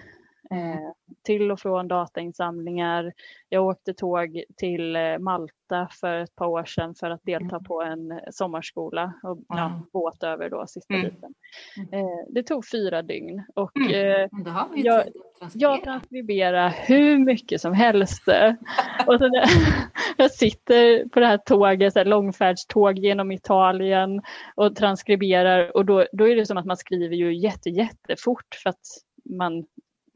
Eh, till och från datainsamlingar. Jag åkte tåg till eh, Malta för ett par år sedan för att delta mm. på en sommarskola och ja, båt över då sista mm. biten. Mm. Eh, det tog fyra dygn och mm. eh, jag, jag transkriberar hur mycket som helst. och där, jag sitter på det här tåget, så här långfärdståg genom Italien och transkriberar och då, då är det som att man skriver ju jätte, jättefort för att man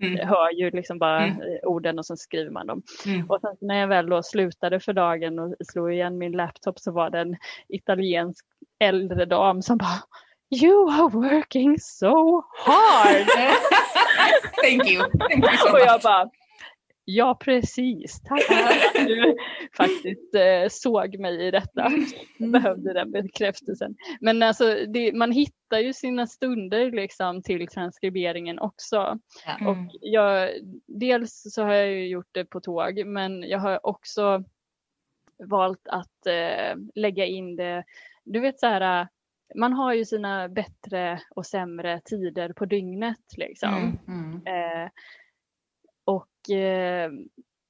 Mm. hör ju liksom bara mm. Eh, orden och så skriver man dem. Mm. Och sen när jag väl då slutade för dagen och slog igen min laptop så var det en italiensk äldre dam som bara You are working so hard! Thank you. Thank you so och jag bara Ja, precis. Tack för att du faktiskt eh, såg mig i detta. Jag mm. behövde den bekräftelsen. Men alltså, det, man hittar ju sina stunder liksom till transkriberingen också. Mm. Och jag, dels så har jag ju gjort det på tåg, men jag har också valt att eh, lägga in det, du vet så här, man har ju sina bättre och sämre tider på dygnet liksom. Mm. Mm. Eh, och eh,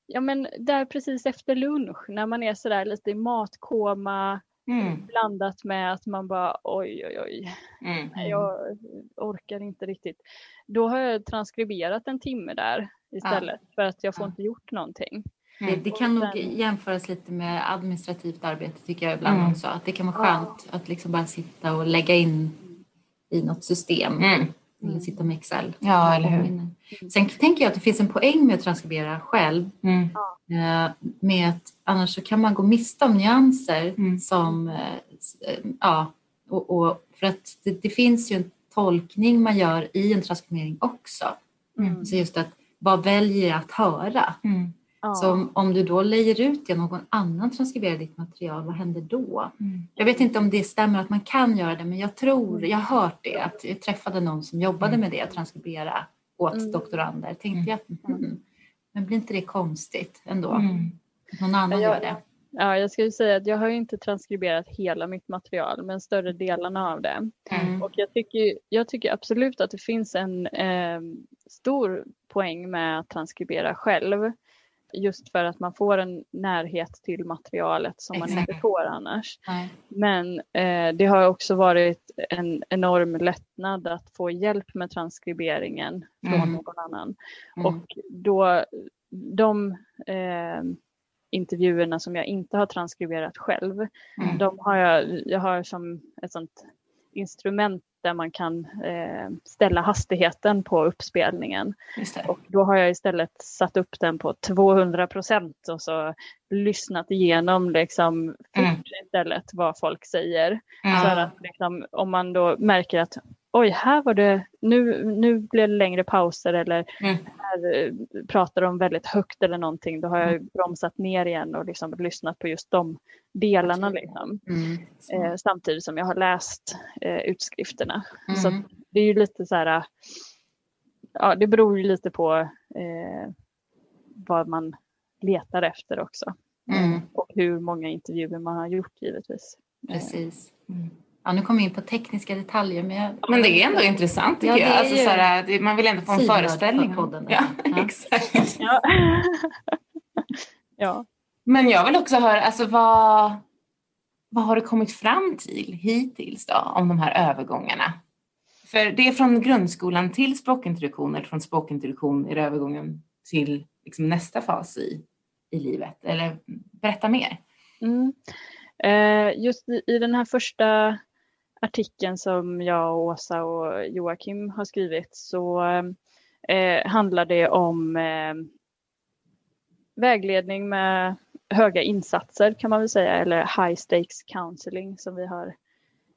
ja men där precis efter lunch när man är sådär lite i matkoma mm. blandat med att man bara oj oj oj, mm. jag orkar inte riktigt. Då har jag transkriberat en timme där istället ja. för att jag får ja. inte gjort någonting. Det, det, kan nog jämföras lite med administrativt arbete tycker jag ibland mm. också. Att det kan vara skönt ja. att liksom bara sitta och lägga in i något system. Mm. Eller mm. sitta med Excel. Ja, eller hur. Sen tänker jag att det finns en poäng med att transkribera själv. Mm. Eh, med att annars så kan man gå miste om nyanser mm. som, eh, ja, och, och för att det, det, finns ju en tolkning man gör i en transkribering också. Mm. Så just att vad väljer jag att höra? Mm. Ja. Så om, om, du då lejer ut det någon annan transkriberar ditt material, vad händer då? Mm. Jag vet inte om det stämmer att man kan göra det, men jag tror, jag har hört det, att jag träffade någon som jobbade mm. med det, att transkribera åt mm. doktorander. Tänkte jag, mm. mm, men blir inte det konstigt ändå? Mm. Någon annan jag, gör det. Ja, jag skulle säga att jag har inte transkriberat hela mitt material, men större delarna av det. Mm. Och jag tycker, jag tycker absolut att det finns en eh, stor poäng med att transkribera själv. Just för att man får en närhet till materialet som Exakt. man inte får annars. Nej. Men eh, det har också varit en enorm lättnad att få hjälp med transkriberingen från mm. någon annan. Mm. Och då de eh, intervjuerna som jag inte har transkriberat själv, mm. de har jag, jag har som ett sånt instrument där man kan eh, ställa hastigheten på uppspelningen. Och då har jag istället satt upp den på 200 procent och så lyssnat igenom liksom mm. istället vad folk säger. Mm. För att liksom, om man då märker att oj, här var det, nu, nu blev det längre pauser eller mm. här eh, pratar de väldigt högt eller någonting, då har jag mm. bromsat ner igen och liksom lyssnat på just de delarna. Liksom. Mm. Eh, samtidigt som jag har läst eh, utskrifterna. Så mm. det är ju lite så här, ja det beror ju lite på eh, vad man letar efter också. Mm. Och hur många intervjuer man har gjort givetvis. Precis. Ja, nu kommer vi in på tekniska detaljer. Men, jag... men det är ändå intressant tycker ja, jag. Alltså, så här, man vill ändå få en föreställning. Podden, ja, ja, exakt. Ja. ja. Men jag vill också höra, alltså, vad, vad har du kommit fram till hittills då, om de här övergångarna? För det är från grundskolan till språkintroduktion eller från språkintroduktion är det övergången till liksom, nästa fas i, i livet? Eller berätta mer. Mm. Eh, just i, i den här första artikeln som jag, och Åsa och Joakim har skrivit så eh, handlar det om eh, vägledning med höga insatser kan man väl säga eller high stakes counseling som vi har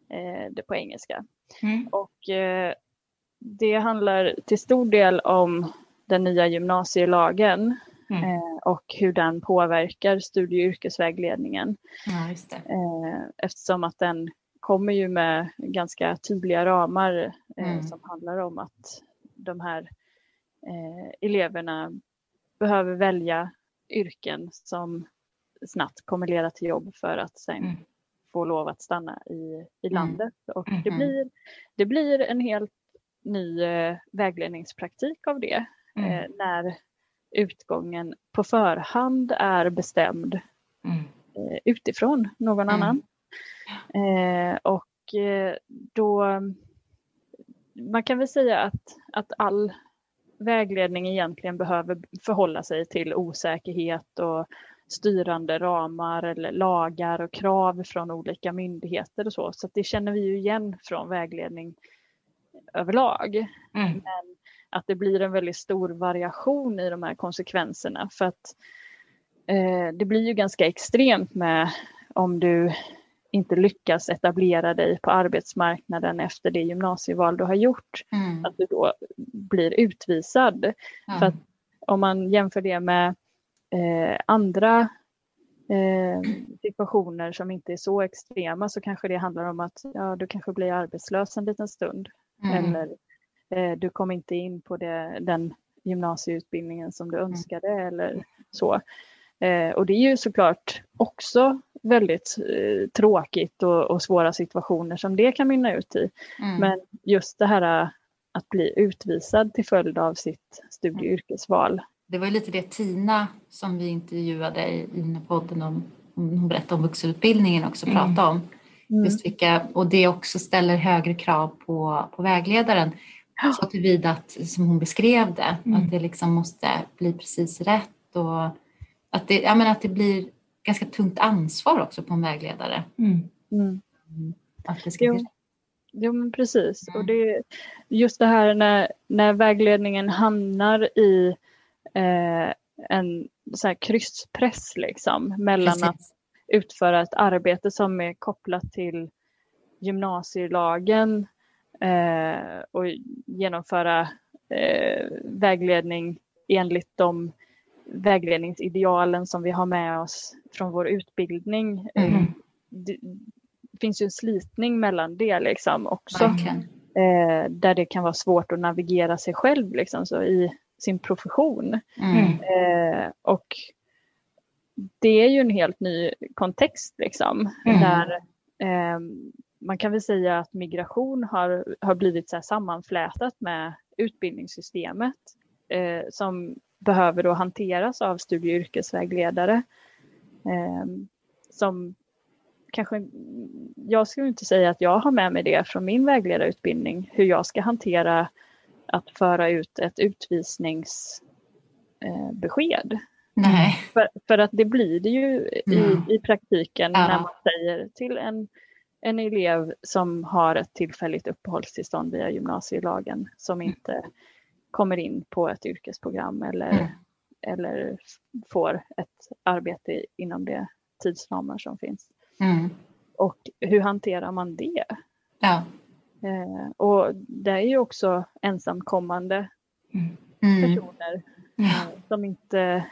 eh, det på engelska. Mm. Och eh, det handlar till stor del om den nya gymnasielagen mm. eh, och hur den påverkar studie och yrkesvägledningen. Ja. Eh, eftersom att den kommer ju med ganska tydliga ramar eh, mm. som handlar om att de här eh, eleverna behöver välja yrken som snabbt kommer leda till jobb för att sen mm. få lov att stanna i, i mm. landet. Och det, mm-hmm. blir, det blir en helt ny eh, vägledningspraktik av det mm. eh, när utgången på förhand är bestämd mm. eh, utifrån någon mm. annan. Eh, och eh, då, man kan väl säga att, att all vägledning egentligen behöver förhålla sig till osäkerhet och styrande ramar eller lagar och krav från olika myndigheter och så. Så det känner vi ju igen från vägledning överlag. Mm. Men att det blir en väldigt stor variation i de här konsekvenserna för att eh, det blir ju ganska extremt med om du inte lyckas etablera dig på arbetsmarknaden efter det gymnasieval du har gjort, mm. att du då blir utvisad. Mm. För om man jämför det med eh, andra eh, situationer som inte är så extrema så kanske det handlar om att ja, du kanske blir arbetslös en liten stund. Mm. Eller eh, du kom inte in på det, den gymnasieutbildningen som du mm. önskade eller så. Eh, och det är ju såklart också väldigt eh, tråkigt och, och, svåra situationer som det kan mynna ut i. Mm. Men just det här att bli utvisad till följd av sitt studie och yrkesval. Det var lite det Tina som vi intervjuade i, podden om, om hon berättade om vuxenutbildningen också mm. pratade om. Mm. Just vilka, och det också ställer högre krav på, på vägledaren. Så tillvida att, som hon beskrev det, mm. att det liksom måste bli precis rätt och att det, jag menar, att det blir ganska tungt ansvar också på en vägledare. Mm. Mm. Att det ska jo. jo, men precis. Och det, just det här när, när vägledningen hamnar i eh, en så här krysspress liksom, mellan precis. att utföra ett arbete som är kopplat till gymnasielagen eh, och genomföra eh, vägledning enligt de vägledningsidealen som vi har med oss från vår utbildning. Mm. Det finns ju en slitning mellan det liksom också. Eh, där det kan vara svårt att navigera sig själv liksom, så i sin profession. Mm. Eh, och det är ju en helt ny kontext liksom. Mm. Där eh, man kan väl säga att migration har, har blivit så sammanflätat med utbildningssystemet. Eh, som behöver då hanteras av studie och yrkesvägledare. Eh, som kanske, jag skulle inte säga att jag har med mig det från min vägledarutbildning, hur jag ska hantera att föra ut ett utvisningsbesked. Eh, Nej. För, för, att det blir det ju mm. i, i praktiken ja. när man säger till en, en elev som har ett tillfälligt uppehållstillstånd via gymnasielagen som inte kommer in på ett yrkesprogram eller, mm. eller får ett arbete inom de tidsramar som finns. Mm. Och hur hanterar man det? Ja. Eh, och det är ju också ensamkommande mm. personer eh, som inte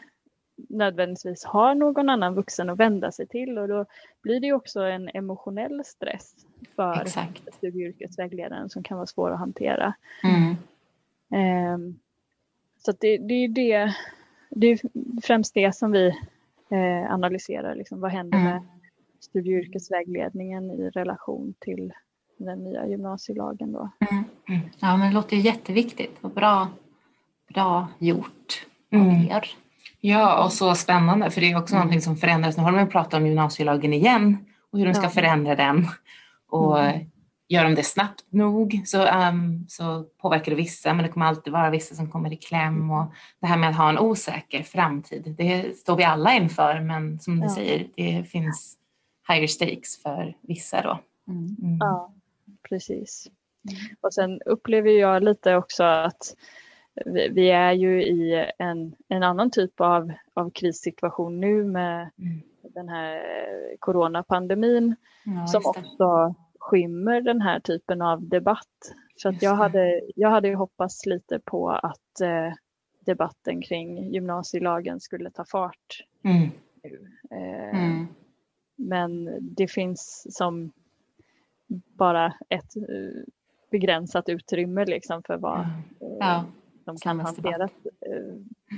nödvändigtvis har någon annan vuxen att vända sig till och då blir det också en emotionell stress för studie och yrkesvägledaren som kan vara svår att hantera. Mm. Um, så det, det, är det, det är främst det som vi eh, analyserar. Liksom, vad händer mm. med studie och yrkesvägledningen i relation till den nya gymnasielagen? Då? Mm. Mm. Ja, men det låter jätteviktigt och bra, bra gjort av mm. er. Ja, och så spännande för det är också mm. någonting som förändras. Nu har de pratat om gymnasielagen igen och hur de ska ja. förändra den. Och mm. Gör de det snabbt nog så, um, så påverkar det vissa, men det kommer alltid vara vissa som kommer i kläm. Och det här med att ha en osäker framtid, det står vi alla inför, men som du ja. säger, det finns higher stakes för vissa då. Mm. Mm. Ja, precis. Och sen upplever jag lite också att vi, vi är ju i en, en annan typ av, av krissituation nu med mm. den här coronapandemin ja, som också skymmer den här typen av debatt. Så att jag, hade, jag hade hoppats lite på att eh, debatten kring gymnasielagen skulle ta fart Mm. nu. Eh, Mm. Men det finns som bara ett eh, begränsat utrymme liksom för vad eh, Ja. som kan hanteras,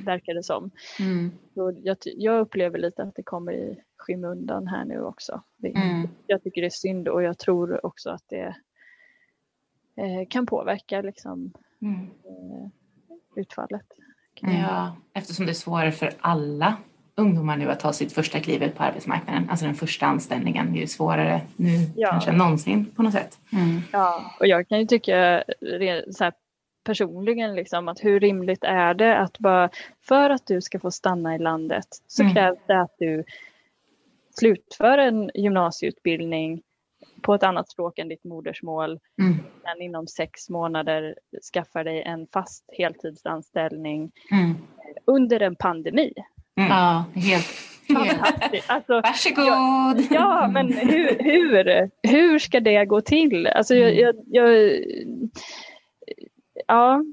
verkar det som. Mm. Så jag, jag upplever lite att det kommer i skymundan här nu också. Det, Mm. Jag tycker det är synd och jag tror också att det eh, kan påverka liksom, Mm. eh, utfallet. Ja, eftersom det är svårare för alla ungdomar nu att ta sitt första klivet på arbetsmarknaden, alltså den första anställningen, är ju svårare nu Ja. kanske än någonsin på något sätt. Mm. Ja, och jag kan ju tycka så här, personligen liksom, att hur rimligt är det att bara för att du ska få stanna i landet så Mm. krävs det att du slutför en gymnasieutbildning på ett annat språk än ditt modersmål, Mm. men inom sex månader skaffar dig en fast heltidsanställning Mm. under en pandemi. Mm. Ja, helt, helt. Alltså, Varsågod! Ja, men hur, hur, hur ska det gå till? Alltså, jag, jag, jag, ja,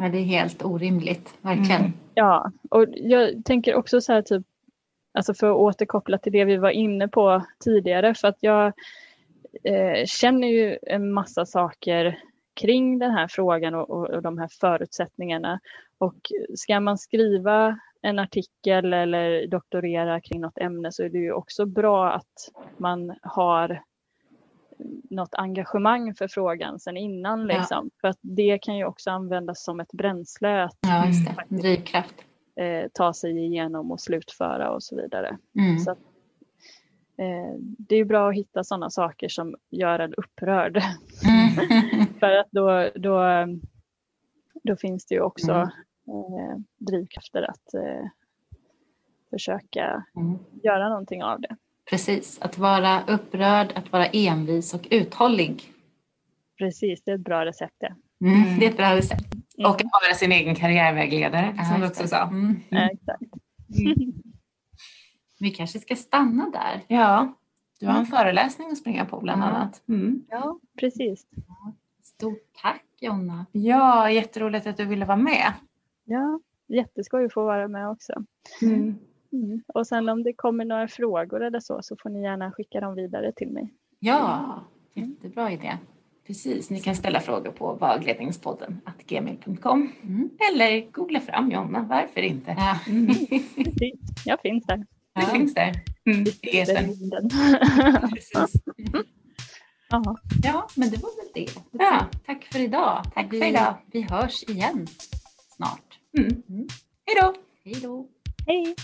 Ja, det är helt orimligt, verkligen. Mm. ja, och jag tänker också så här typ, alltså för att återkoppla till det vi var inne på tidigare, för att jag eh, känner ju en massa saker kring den här frågan och, och, och de här förutsättningarna. Och ska man skriva en artikel eller doktorera kring något ämne så är det ju också bra att man har något engagemang för frågan sen innan. Ja. Liksom. För att det kan ju också användas som ett bränsle att Ja, det. En drivkraft. eh, ta sig igenom och slutföra och så vidare. Mm. Så att, eh, det är bra att hitta sådana saker som gör en upprörd. Mm. För att då, då, då finns det ju också Mm. eh, drivkrafter att eh, försöka Mm. göra någonting av det. Precis, att vara upprörd, att vara envis och uthållig. Precis, det är ett bra recept det. Mm. Det är ett bra recept. Mm. Och att vara sin egen karriärvägledare, Ja, som du också sa. Mm. Ja, exakt. Vi kanske ska stanna där. Ja, du har en föreläsning att springa på bland annat. Mm. Ja, precis. Stort tack Jonna. Ja, jätteroligt att du ville vara med. Ja, jätteskoj att få vara med också. Mm. Mm. Och sen om det kommer några frågor eller så så får ni gärna skicka dem vidare till mig. Ja, jättebra idé. Precis, ni kan ställa frågor på vagledningspodden gmail.com Mm. eller googla fram Jonna, varför inte? Ja. Mm. Precis. Jag finns där. Det Ja. finns där. Mm. Ja. ja, men det var väl det. Ja. Tack för idag. Tack vi, för idag. Vi hörs igen snart. Mm. Mm. Hej då! Hej då. Hej!